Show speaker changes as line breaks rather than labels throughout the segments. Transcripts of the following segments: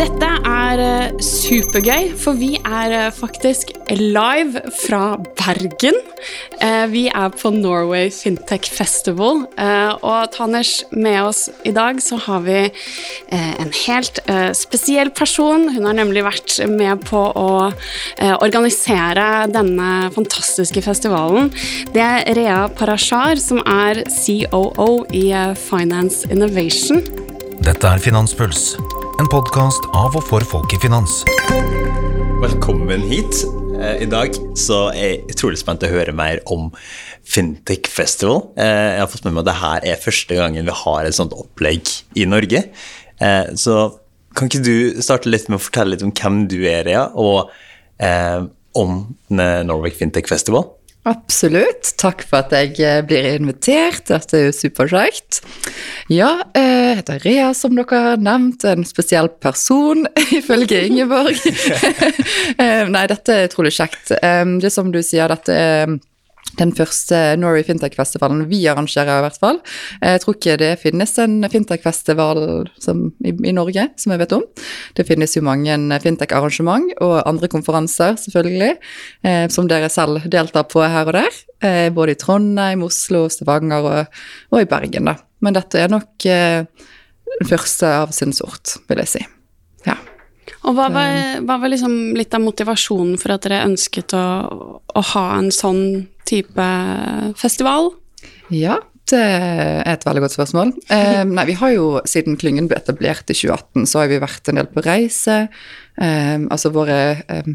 Dette er eh, supergøy, for vi er eh, faktisk live fra Bergen. Eh, vi er på Norway Fintech Festival, og Tanish med oss i dag så har vi en helt spesiell person. Hun har nemlig vært med på å organisere denne fantastiske festivalen. Det er Rea Parashar, som er COO i Finance Innovation.
Dette er Finanspuls en podkast av og for folk i finans.
Velkommen hit. Eh, I dag så er jeg utrolig spent til å høre mer om Fintech Festival. Eh, jeg har fått med meg at dette er første gangen vi har et sånt opplegg i Norge. Eh, så kan ikke du starte litt med å fortelle litt om hvem du er, Rea, og om Norway Fintech Festival?
Absolutt. Takk for at jeg eh, blir invitert. Dette er jo superkjekt. Ja, eh, jeg heter Rea, som dere har nevnt. En spesiell person, ifølge Ingeborg. Eh, nei, dette er utrolig kjekt. Det er som du sier, dette er den første Norway Fintech-festivalen vi arrangerer, i hvert fall. Jeg tror ikke det finnes en fintech-festival i, i, Norge, som jeg vet om. Det finnes jo mange fintech-arrangement og andre konferanser, selvfølgelig, eh, som dere selv deltar på her og der. Eh, både i Trondheim, Oslo, Stavanger og, og, i Bergen, da. Men dette er nok eh, den første av sin sort, vil jeg si.
Og hva var, hva var liksom litt av motivasjonen for at dere ønsket å, å ha en sånn type festival?
Ja, det er et veldig godt spørsmål. Eh, nei, vi har jo siden klyngen ble etablert i 2018, så har vi vært en del på reise. Eh, altså våre, eh,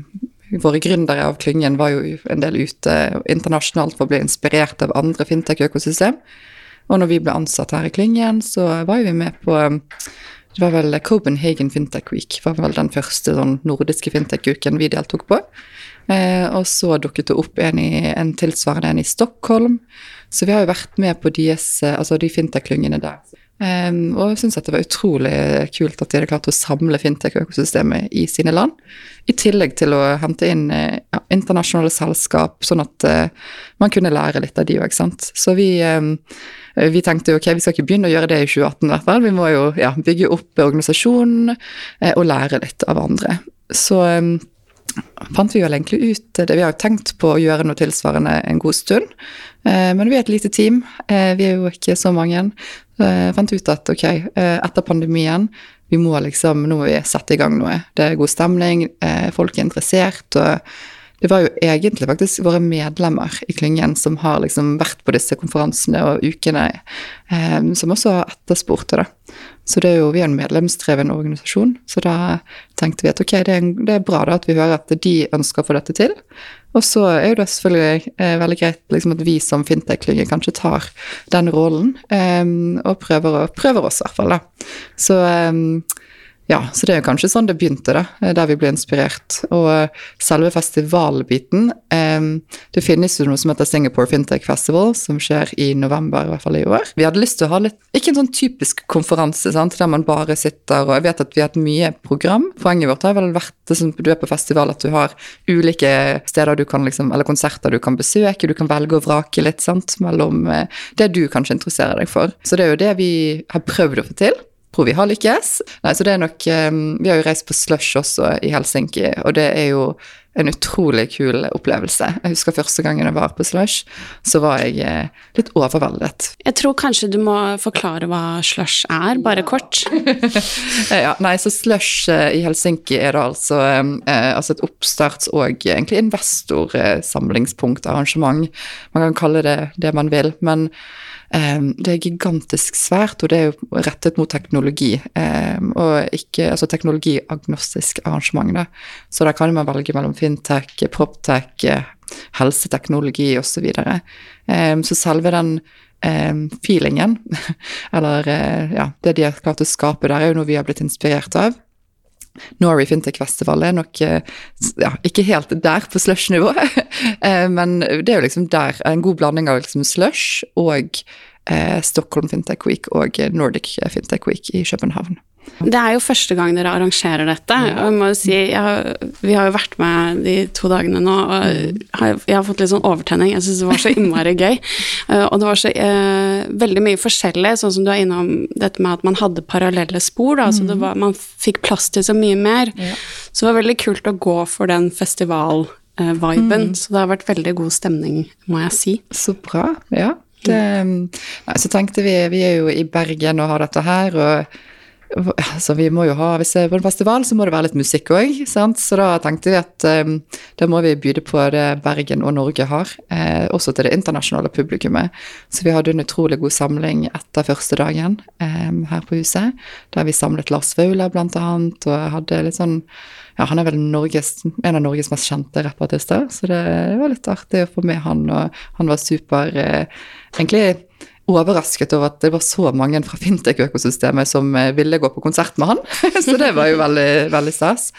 våre gründere av klyngen var jo en del ute internasjonalt for å bli inspirert av andre fintech-økosystem. Og når vi ble ansatt her i klyngen, så var vi med på det var vel Copenhagen Fintech Week var vel den første sånn nordiske fintech-uken vi deltok på. Eh, og så dukket det opp en, i, en tilsvarende en i Stockholm. Så vi har jo vært med på eh, altså de fintech-klyngene der. Eh, og syns det var utrolig kult at de hadde klart å samle fintech-økosystemet i sine land. I tillegg til å hente inn ja, internasjonale selskap, sånn at eh, man kunne lære litt av de òg, sant. Så vi, um, vi tenkte ok, vi skal ikke begynne å gjøre det i 2018 i hvert fall. Vi må jo ja, bygge opp organisasjonen uh, og lære litt av andre. Så um, fant vi vel egentlig ut det. Vi har jo tenkt på å gjøre noe tilsvarende en god stund. Eh, men vi er et lite team, eh, vi er jo ikke så mange. Jeg fant ut at ok, eh, etter pandemien vi må liksom, nå må vi sette i gang noe. Det er god stemning, folk er interessert. og det var jo egentlig faktisk våre medlemmer i klyngen som har liksom vært på disse konferansene og ukene, eh, som også har etterspurt det. Så det er jo, vi er en medlemsdreven organisasjon, så da tenkte vi at ok, det er, det er bra da at vi hører at de ønsker å få dette til. Og så er jo det selvfølgelig eh, veldig greit liksom, at vi som fintech-klynge kanskje tar den rollen, eh, og prøver, prøver oss i hvert fall, da. Så eh, ja, så det er jo kanskje sånn det begynte, da, der vi ble inspirert. Og eh, selve festivalbiten eh, Det finnes jo noe som heter Singapore Fintech Festival, som skjer i november, i hvert fall i år. Vi hadde lyst til å ha litt Ikke en sånn typisk konferanse sant, der man bare sitter og Jeg vet at vi har hatt mye program. Poenget vårt har vel vært det som du er på festival, at du har ulike steder du kan liksom Eller konserter du kan besøke, du kan velge og vrake litt, sant, mellom eh, det du kanskje interesserer deg for. Så det er jo det vi har prøvd å få til tror vi har lykkes. Nei, så det er nok um, Vi har jo reist på Slush også i Helsinki, og det er jo en utrolig kul opplevelse. Jeg husker første gangen jeg var på Slush, så var jeg eh, litt overveldet.
Jeg tror kanskje du må forklare hva Slush er, bare kort.
ja, nei, så Slush eh, i Helsinki er da altså, eh, altså et oppstarts- og egentlig investorsamlingspunkt, arrangement. Man kan kalle det det man vil, men det er gigantisk svært, og det er jo rettet mot teknologi. Um, og ikke altså teknologiagnostisk arrangement, da. Så da kan man velge mellom fintech, proptech, helseteknologi osv. Så, videre. um, så selve den feelingen, eller uh, ja, det de har klart å skape der, er jo noe vi har blitt inspirert av. Norway Fintech Festival er nok eh, ja, ikke helt der på slush-nivå, eh, men det er jo liksom der en god blanding av liksom slush og eh, Stockholm Fintech Week og Nordic Fintech Week i København.
Det er jo første gang dere arrangerer dette. og jeg må jo si, har- Vi har jo vært med de to dagene nå, og har, jeg har fått litt sånn overtenning. Jeg syns det var så innmari gøy. Eh, og det var så eh, veldig mye forskjellig, sånn som du er innom dette med at man hadde parallelle spor. Da, så det var, man fikk plass til så mye mer. Så det var veldig kult å gå for den festival-viben. Så det har vært veldig god stemning, må jeg si.
Så bra, ja. Det, nei, så tenkte vi, vi er jo i Bergen og har dette her, og altså, vi må jo ha, hvis det er på en festival, så må det være litt musikk òg. Så da tenkte vi at um, da må vi byde på det Bergen og Norge har, eh, også til det internasjonale publikummet. Så vi hadde en utrolig god samling etter første dagen eh, her på huset, der vi samlet Lars Vaular annet, og hadde litt sånn ja, han er vel Norges, en av Norges mest kjente rappartister, så det var litt artig å få med han, og han var super eh, Egentlig overrasket over at det var så mange fra fintech-økosystemet som eh, ville gå på konsert med han, så det var jo veldig, veldig stas.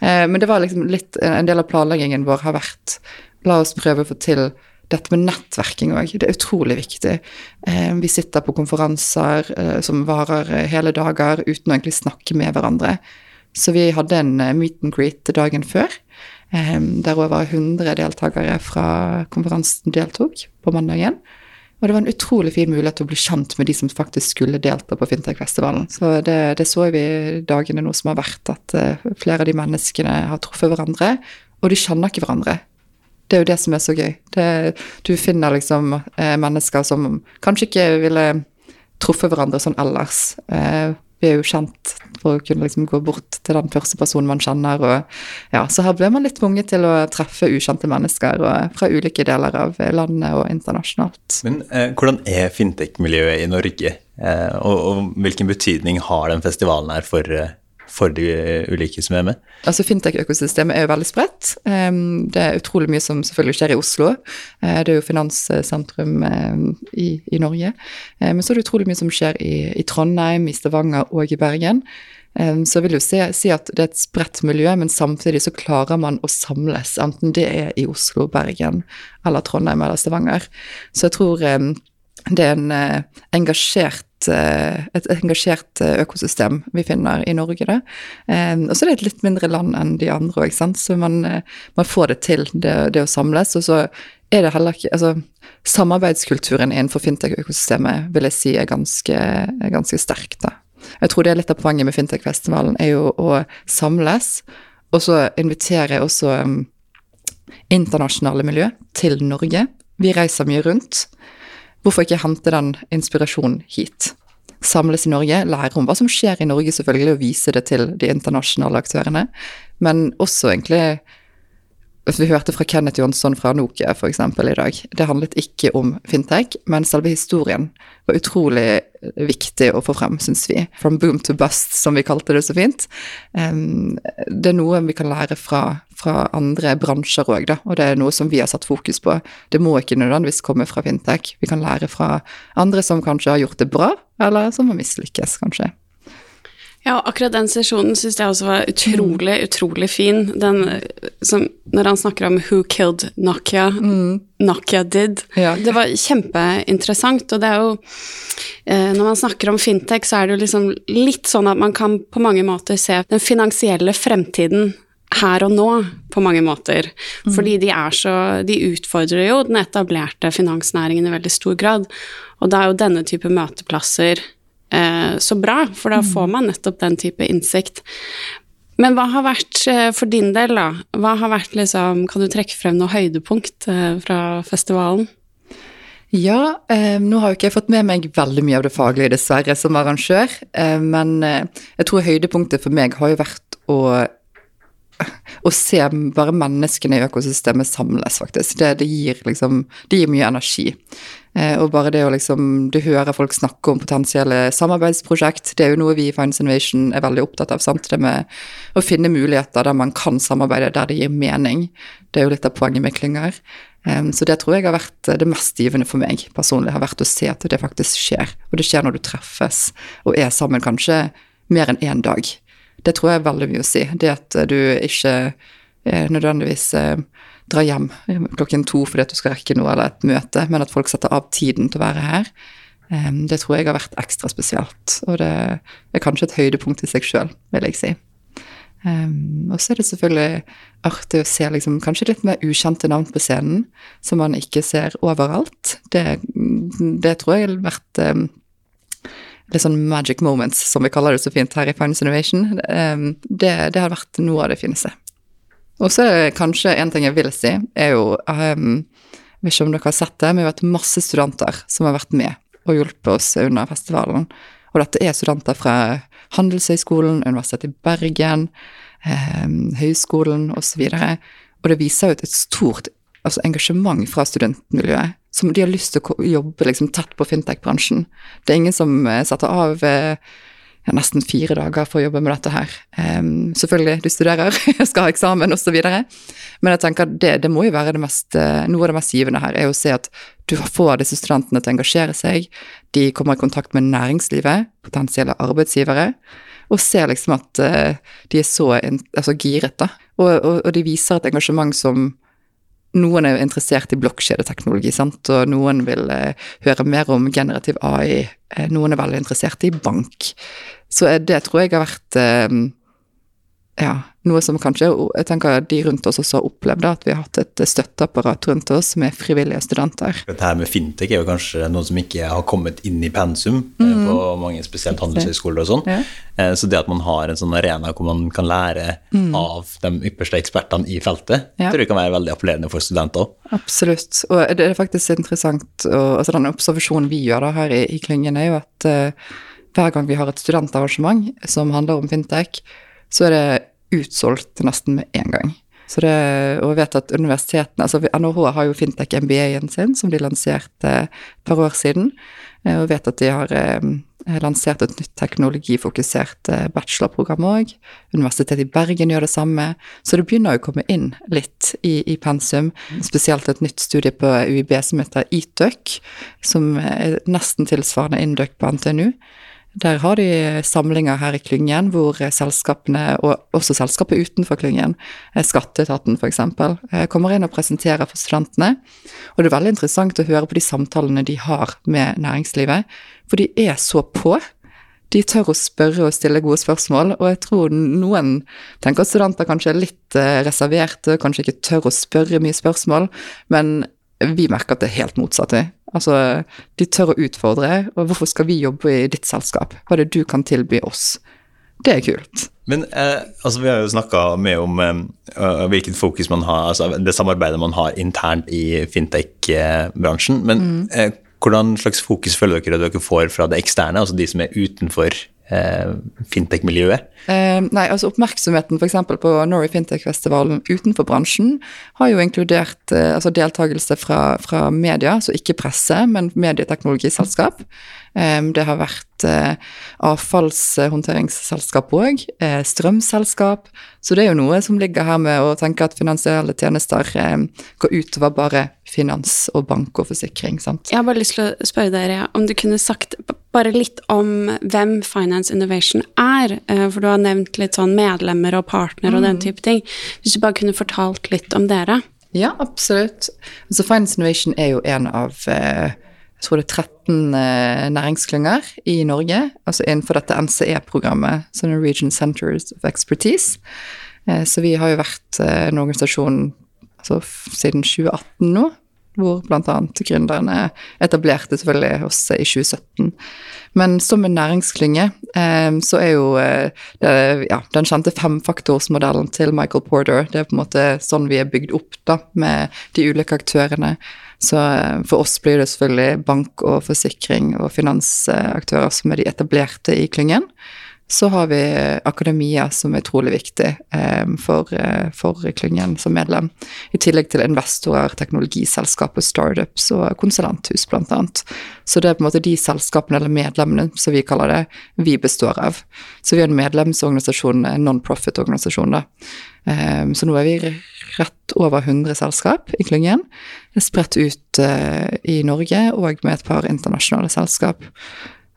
Eh, men det var liksom litt En del av planleggingen vår har vært La oss prøve å få til dette med nettverking òg, det er utrolig viktig. Eh, vi sitter på konferanser eh, som varer eh, hele dager uten å egentlig snakke med hverandre. Så vi hadde en eh, meet and greet dagen før, eh, der over 100 deltakere fra konferansen deltok på mandagen. Og det var en utrolig fin mulighet til å bli kjent med de som faktisk skulle delta på Fintech-festivalen. Så det, det så vi dagene nå som har vært, at eh, flere av de menneskene har truffet hverandre, og de kjenner ikke hverandre. Det er jo det som er så gøy. Det, du finner liksom eh, mennesker som kanskje ikke ville truffet hverandre sånn ellers. Eh, vi er jo kjent for å kunne liksom gå bort til den første personen man kjenner. Og, ja, så her ble man litt tvunget til å treffe ukjente mennesker og, fra ulike deler av landet og internasjonalt.
Men eh, hvordan er fintech-miljøet i Norge, eh, og, og hvilken betydning har den festivalen her for, eh, for de ulike som er med?
Altså Fintech-økosystemet er jo veldig spredt. Um, det er utrolig mye som selvfølgelig skjer i Oslo. Uh, det er jo finanssentrum um, i, i Norge. Uh, men så er det utrolig mye som skjer i, i Trondheim, i Stavanger og i Bergen. Um, så jeg vil jo si, si at det er et spredt miljø, men samtidig så klarer man å samles, enten det er i Oslo, Bergen eller Trondheim eller Stavanger. Så jeg tror um, det er en engasjert et engasjert økosystem vi finner i Norge. Da. Og så er det et litt mindre land enn de andre òg, så man, man, får det til, det, det, å samles. Og så er det heller ikke altså, Samarbeidskulturen innenfor fintech-økosystemet vil jeg si er ganske, ganske sterk. da. Jeg tror det er litt av poenget med Fintech-festivalen, er jo å samles. Og så inviterer jeg også internasjonale miljø til Norge. Vi reiser mye rundt. Hvorfor ikke hente den inspirasjonen hit? Samles i Norge, lære om hva som skjer i Norge, selvfølgelig, og vise det til de internasjonale aktørene. Men også egentlig Vi hørte fra Kenneth Jonsson fra Nokia f.eks. i dag. Det handlet ikke om fintech, men selve historien var utrolig viktig å få frem, syns vi. From boom to bust, som vi kalte det så fint. Um, det er noe vi kan lære fra, fra andre bransjer òg, da, og det er noe som vi har satt fokus på. Det må ikke nødvendigvis komme fra fintech. Vi kan lære fra andre som kanskje har gjort det bra, eller som har mislykkes, kanskje.
Ja, akkurat den sesjonen syns jeg også var utrolig, utrolig fin. Den, som, når han snakker om 'who killed Nokia', mm. Nokia did.
Ja.
Det var kjempeinteressant, og det er jo eh, Når man snakker om fintech, så er det jo liksom litt sånn at man kan på mange måter se den finansielle fremtiden her og nå, på mange måter. Mm. Fordi de er så De utfordrer jo den etablerte finansnæringen i veldig stor grad. Og da er jo denne type møteplasser eh, så bra, for da får man nettopp den type innsikt. Men hva har vært eh, for din del, da? Hva har vært liksom Kan du trekke frem noe høydepunkt eh, fra festivalen?
Ja, eh, nå har jo ikke jeg fått med meg veldig mye av det faglige, dessverre, som arrangør. Eh, men eh, jeg tror høydepunktet for meg har jo vært å å se bare menneskene i økosystemet samles, faktisk. Det, det, gir liksom Det gir mye energi. Eh, og bare det å liksom Du hører folk snakke om potensielle samarbeidsprosjekt. Det er jo noe vi i Finance Innovation er veldig opptatt av. Sant? Det med å finne muligheter der man kan samarbeide, der det gir mening. Det er jo litt av poenget med klynger. Eh, så det tror jeg har vært det mest givende for meg personlig, har vært å se at det faktisk skjer. Og det skjer når du treffes og er sammen kanskje mer enn én dag. Det tror jeg er veldig mye å si. Det at du ikke eh, nødvendigvis eh, drar hjem klokken to fordi at du skal rekke noe eller et møte, men at folk setter av tiden til å være her. Um, det tror jeg har vært ekstra spesielt, og det er kanskje et høydepunkt i seg sjøl, vil jeg si. Um, og så er det selvfølgelig artig å se liksom, kanskje litt mer ukjente navn på scenen, som man ikke ser overalt. Det, det tror jeg har vært um, litt sånn magic moments, som vi kaller det så fint her i Finance Innovation. Um, det, det, har vært noe av det fineste. Og så er det kanskje en ting jeg vil si, er jo um, Jeg vet ikke om dere har sett det, men vi har vært masse studenter som har vært med og hjulpet oss under festivalen. Og dette er studenter fra Handelshøyskolen, Universitetet i Bergen, um, høyskolen osv. Og, så og det viser jo et stort altså, engasjement fra studentmiljøet. Som de har lyst til å jobbe liksom, tett på fintech-bransjen. Det er ingen som eh, setter av eh, ja, nesten fire dager for å jobbe med dette her. Um, selvfølgelig, du studerer, skal ha eksamen osv. Men jeg tenker det, det må jo være mest, eh, noe av det mest givende her, er å se at du får disse studentene til å engasjere seg, de kommer i kontakt med næringslivet, potensielle arbeidsgivere, og ser liksom at uh, de er så altså, giret, da. Og, og, og de viser et engasjement som noen er interessert i blokkjedeteknologi, sant, og noen vil eh, høre mer om generativ AI. Eh, noen er veldig interessert i bank. Så det tror jeg har vært eh, ja, noe som kanskje jeg tenker de rundt oss også har opplevd, at vi har hatt et støtteapparat rundt oss med frivillige studenter.
Dette her med fintech er jo kanskje noe som ikke har kommet inn i pensum mm. på mange spesielt handelshøyskoler og sånn. Ja. Eh, så det at man har en sånn arena hvor man kan lære mm. av de ypperste ekspertene i feltet, ja. tror jeg kan være veldig appellerende for studenter òg.
Absolutt. Og det er faktisk interessant, og, altså den observasjonen vi gjør da her i, i klyngen, er jo at uh, hver gang vi har et studentarrangement som handler om fintech, så er det utsolgt nesten med en gang. Det, og jeg vet at universitetene, altså NHH har jo Fintech MBA-en sin, som de lanserte et par år siden. Eh, og vet at de har eh, lansert et nytt teknologifokusert eh, bachelorprogram òg. Universitetet i Bergen gjør det samme. Så det begynner å komme inn litt i, i pensum. Spesielt et nytt studie på UiB som heter ETUC, som er nesten tilsvarende Induc på NTNU. Der har de samlinger her i klyngen hvor selskapene, og også selskapet utenfor klyngen, eh, skatteetaten f.eks., eh, kommer inn og presenterer for studentene. Og det er veldig interessant å høre på de samtalene de har med næringslivet, for de er så på. De tør å spørre og stille gode spørsmål, og jeg tror noen tenker at studenter kanskje er litt eh, reserverte, kanskje ikke tør å spørre mye spørsmål, men vi merker at det er helt motsatt. Altså, de tør å utfordre. Og hvorfor skal vi jobbe i ditt selskap? Hva er det du kan tilby oss? Det er kult.
Men eh, altså, vi har jo snakka mye om eh, hvilket fokus man har, altså det samarbeidet man har internt i fintech-bransjen. Men mm. eh, hvordan slags fokus føler dere at dere får fra det eksterne, altså de som er utenfor eh, fintech-miljøet?
Eh, nei, altså Oppmerksomheten f.eks. på Norway Fintech-festivalen utenfor bransjen har jo inkludert eh, altså deltakelse fra, fra media, altså ikke presse, men medieteknologiselskap. Eh, det har vært eh, avfallshåndteringsselskap òg, eh, strømselskap. Så det er jo noe som ligger her med å tenke at finansielle tjenester eh, går utover bare finans og bank og forsikring. sant?
Jeg har bare lyst til å spørre dere om du kunne sagt bare litt om hvem Finance Innovation er. Eh, for du har nevnt litt sånn medlemmer og partner og mm. den type ting. Hvis du bare kunne fortalt litt om dere?
Ja, absolutt. Altså Finance Innovation er jo en av eh, jeg tror det er 13 eh, næringsklynger i Norge, altså innenfor dette NCE-programmet, så Norwegian Centers of Expertise. Så vi har jo vært en organisasjon altså, siden 2018 nå, hvor bl.a. gründerne etablerte selvfølgelig oss i 2017. Men som en næringsklynge eh, så er jo eh, det, ja, den kjente femfaktorsmodellen til Michael Porter Det er på en måte sånn vi er bygd opp da, med de ulike aktørene. Så eh, for oss blir det selvfølgelig bank og forsikring og finansaktører som er de etablerte i klyngen. Så har vi akademia, som er utrolig viktig eh, for, eh, for, klyngen som medlem. I tillegg til investorer, teknologiselskaper, startups og konsulenthus, annet. Så det er på en måte de selskapene, eller medlemmene, som vi kaller det, vi består av. Så vi er en medlemsorganisasjon, en non-profit-organisasjon, da. Eh, så nå er vi rett over 100 selskap i klyngen. Spredt ut i Norge og med et par internasjonale selskap.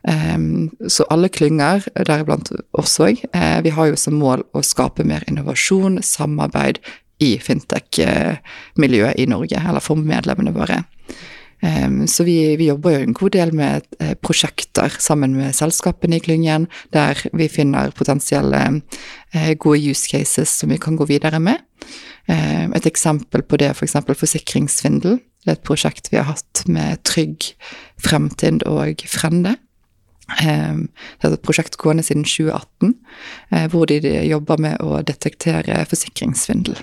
Um, så alle klynger, deriblant oss òg, uh, vi har jo som mål å skape mer innovasjon, samarbeid i fintech-miljøet i Norge, eller for medlemmene våre. Um, så vi, vi, jobber jo en god del med uh, prosjekter sammen med selskapene i klyngen, der vi finner potensielle gode use cases som vi kan gå videre med. Uh, et eksempel på det er f.eks. For forsikringssvindel. Det er et prosjekt vi har hatt med Trygg, Fremtind og Frende. Er et prosjekt gående siden 2018, hvor de jobber med å detektere forsikringssvindel.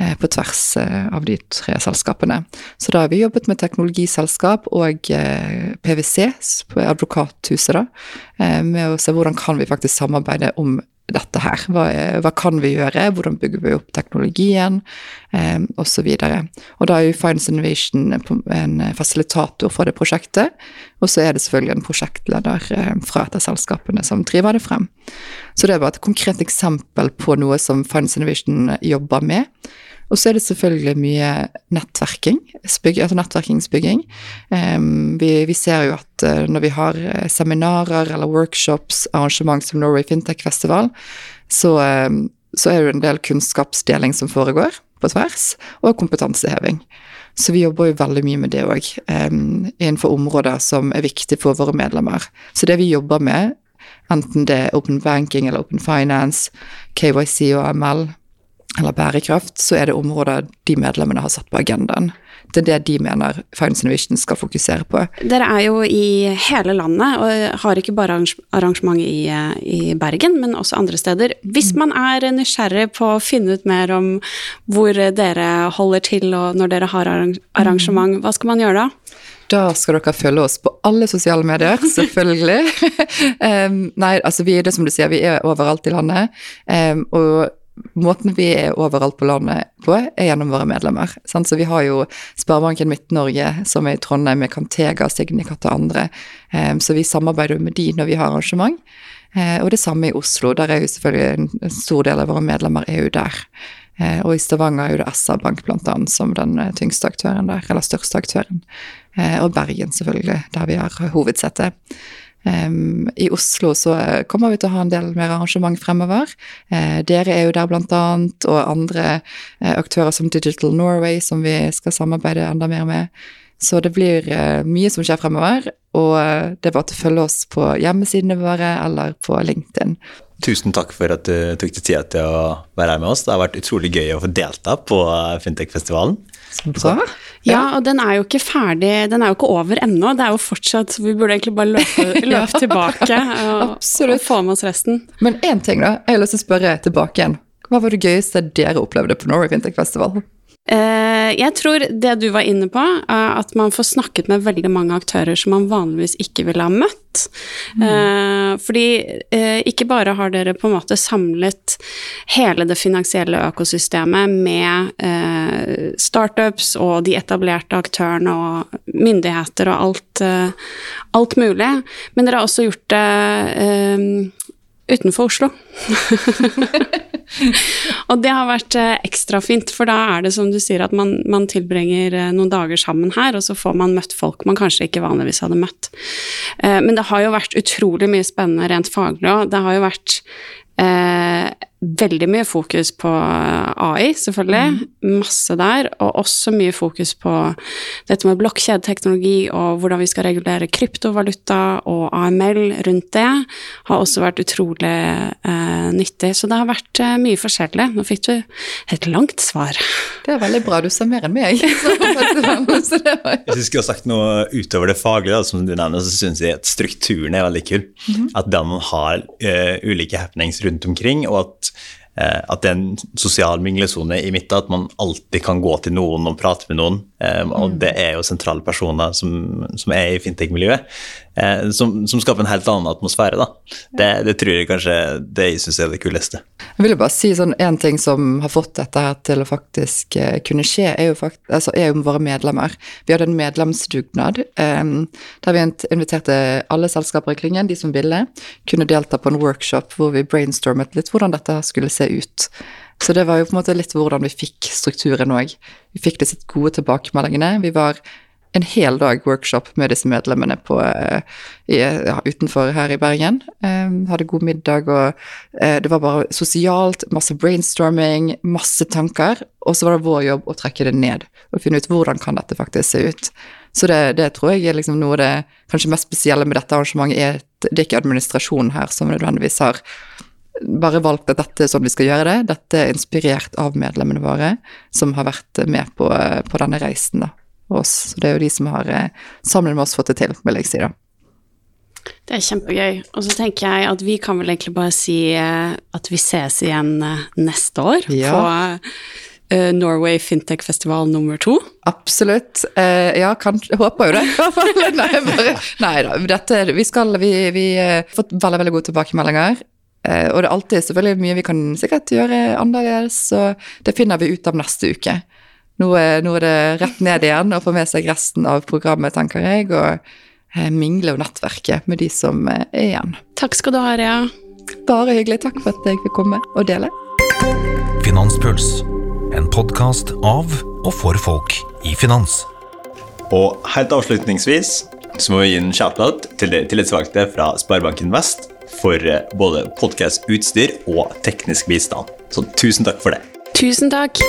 Eh, på tvers eh, av de tre selskapene. Så da har vi jobbet med teknologiselskap og eh, PwC, advokathuset, da, med å se hvordan kan vi faktisk samarbeide om dette her. Hva, hva, kan vi gjøre, hvordan bygger vi opp teknologien, eh, osv. Da er jo Finance Innovation en fasilitator for det prosjektet, og så er det selvfølgelig en prosjektleder eh, fra et av selskapene som driver det frem. Så det er bare et konkret eksempel på noe som Finance Innovation jobber med. Og så er det selvfølgelig mye nettverking, altså nettverkingsbygging. Um, vi, vi, ser jo at uh, når vi har uh, seminarer eller workshops, arrangement som Norway Fintech Festival, så, um, så er det en del kunnskapsdeling som foregår på tvers, og kompetanseheving. Så vi jobber jo veldig mye med det òg, um, innenfor områder som er viktige for våre medlemmer. Så det vi jobber med, enten det er open banking eller open finance, KYC og ML, eller bærekraft, så er det områder de medlemmene har satt på agendaen. Det er det de mener Finance Innovation skal fokusere på.
Dere er jo i hele landet, og har ikke bare arrangement i, i Bergen, men også andre steder. Hvis man er nysgjerrig på å finne ut mer om hvor dere holder til og når dere har arrangement, hva skal man gjøre da?
Da skal dere følge oss på alle sosiale medier, selvfølgelig. um, nei, altså vi er det som du sier, vi er overalt i landet. Um, og måten vi er overalt på landet på, er gjennom våre medlemmer. Så vi har jo Sparebanken Midt-Norge, som er i Trondheim, med Cantega, Signicat og andre. Um, så vi samarbeider med de når vi har arrangement. Uh, og det samme i Oslo. Der er jo selvfølgelig en stor del av våre medlemmer er jo der. Uh, og i Stavanger er jo det SR-Bank bl.a. som den eh, tyngste aktøren der, eller største aktøren. Og Bergen, selvfølgelig, der vi har hovedsetet. Um, I Oslo så kommer vi til å ha en del mer arrangement fremover. Uh, dere er jo der annet, og andre uh, aktører som Digital Norway som vi skal samarbeide enda mer med. Så det blir uh, mye som skjer fremover, og det er bare til å følge oss på hjemmesidene våre eller på LinkedIn.
Tusen takk for at du tok deg tid til å være her med oss. Det har vært utrolig gøy å få delta på Fintech-festivalen.
Så bra.
Ja, og den er jo ikke ferdig, den er jo ikke over ennå. Det er jo fortsatt Vi burde egentlig bare løpe, løpe tilbake og, og, få med oss resten.
Men én ting, da. Jeg har lyst til å spørre tilbake igjen. Hva var det gøyeste dere opplevde på Norway Fintech Festival?
Eh, jeg tror det du var inne på, at man får snakket med veldig mange aktører som man vanligvis ikke ville ha møtt. Mm. Fordi eh, ikke bare har dere på en måte samlet hele det finansielle økosystemet med startups og de etablerte aktørene og myndigheter og alt, alt mulig, men dere har også gjort det utenfor Oslo. og det har vært eh, ekstra fint, for da er det som du sier at man, man, tilbringer eh, noen dager sammen her, og så får man møtt folk man kanskje ikke vanligvis hadde møtt. Eh, men det har jo vært utrolig mye spennende rent faglig òg. Det har jo vært eh, veldig mye fokus på AI, selvfølgelig. Mm. Masse der. Og også mye fokus på dette med blokkjedeteknologi og hvordan vi skal regulere kryptovaluta og AML rundt det. Har også vært utrolig eh, nyttig. Så det har vært eh, mye forskjellig. Nå fikk du et langt svar.
Det er veldig bra. Du sa mer enn meg.
Hvis jeg skulle ha sagt noe utover det faglige, som du nevner, så syns jeg at strukturen er veldig kul. Mm -hmm. At den har uh, ulike happenings rundt omkring, og at Eh, at det er en sosial minglesone i midten, at man alltid kan gå til noen og prate med noen. Eh, og mm. det er jo sentrale personer som, som er i fintech-miljøet, eh, som, som, skaper en helt annen atmosfære. Da. Det, det tror jeg kanskje det jeg syns er det kuleste.
Jeg vil bare si sånn en ting som har fått dette her til å faktisk kunne skje, er jo, fakt, altså, er jo våre medlemmer. Vi hadde en medlemsdugnad eh, der vi inviterte alle selskaper i klyngen, de som ville, kunne delta på en workshop hvor vi brainstormet litt hvordan dette skulle se se ut. Så det var jo på en måte litt hvordan vi fikk strukturen òg. Vi fikk disse gode tilbakemeldingene. Vi var en hel dag workshop med disse medlemmene på, uh, i, ja, utenfor her i Bergen. Um, hadde god middag, og uh, det var bare sosialt, masse brainstorming, masse tanker. Og så var det vår jobb å trekke det ned og finne ut hvordan kan dette faktisk se ut. Så det, det tror jeg er liksom noe av det kanskje mest spesielle med dette arrangementet. er at Det er ikke administrasjonen her som nødvendigvis har bare valgt at dette er sånn vi skal gjøre det. Dette er inspirert av medlemmene våre, som har vært med på, på denne reisen. da, oss. Så det er jo de som har eh, sammen med oss fått det til, vil jeg si. da.
Det er kjempegøy. Og så tenker jeg at vi kan vel egentlig bare si eh, at vi ses igjen eh, neste år
Ja.
på Norway Fintech Festival nummer to.
Absolutt. Eh, ja, kanskje, jeg håper jo det. i hvert fall. nei, bare, nei da. Dette, vi skal Vi har fått veldig veldig gode tilbakemeldinger. Eh, og det er alltid selvfølgelig mye vi kan sikkert gjøre annerledes, så det finner vi ut av neste uke. Nå er, nå er det rett ned igjen og få med seg resten av programmet, tenker jeg, og eh, mingle og nettverke med de som eh, er igjen.
Takk skal du ha, Rea.
Bare hyggelig. Takk for at jeg fikk komme og dele.
Finanspuls. En podkast av og for folk i finans.
Og helt avslutningsvis så må vi gi en shout-out til de tillitsvalgte fra Sparebanken Vest for eh, både podkast-utstyr og teknisk bistand. Så tusen takk for det.
Tusen takk.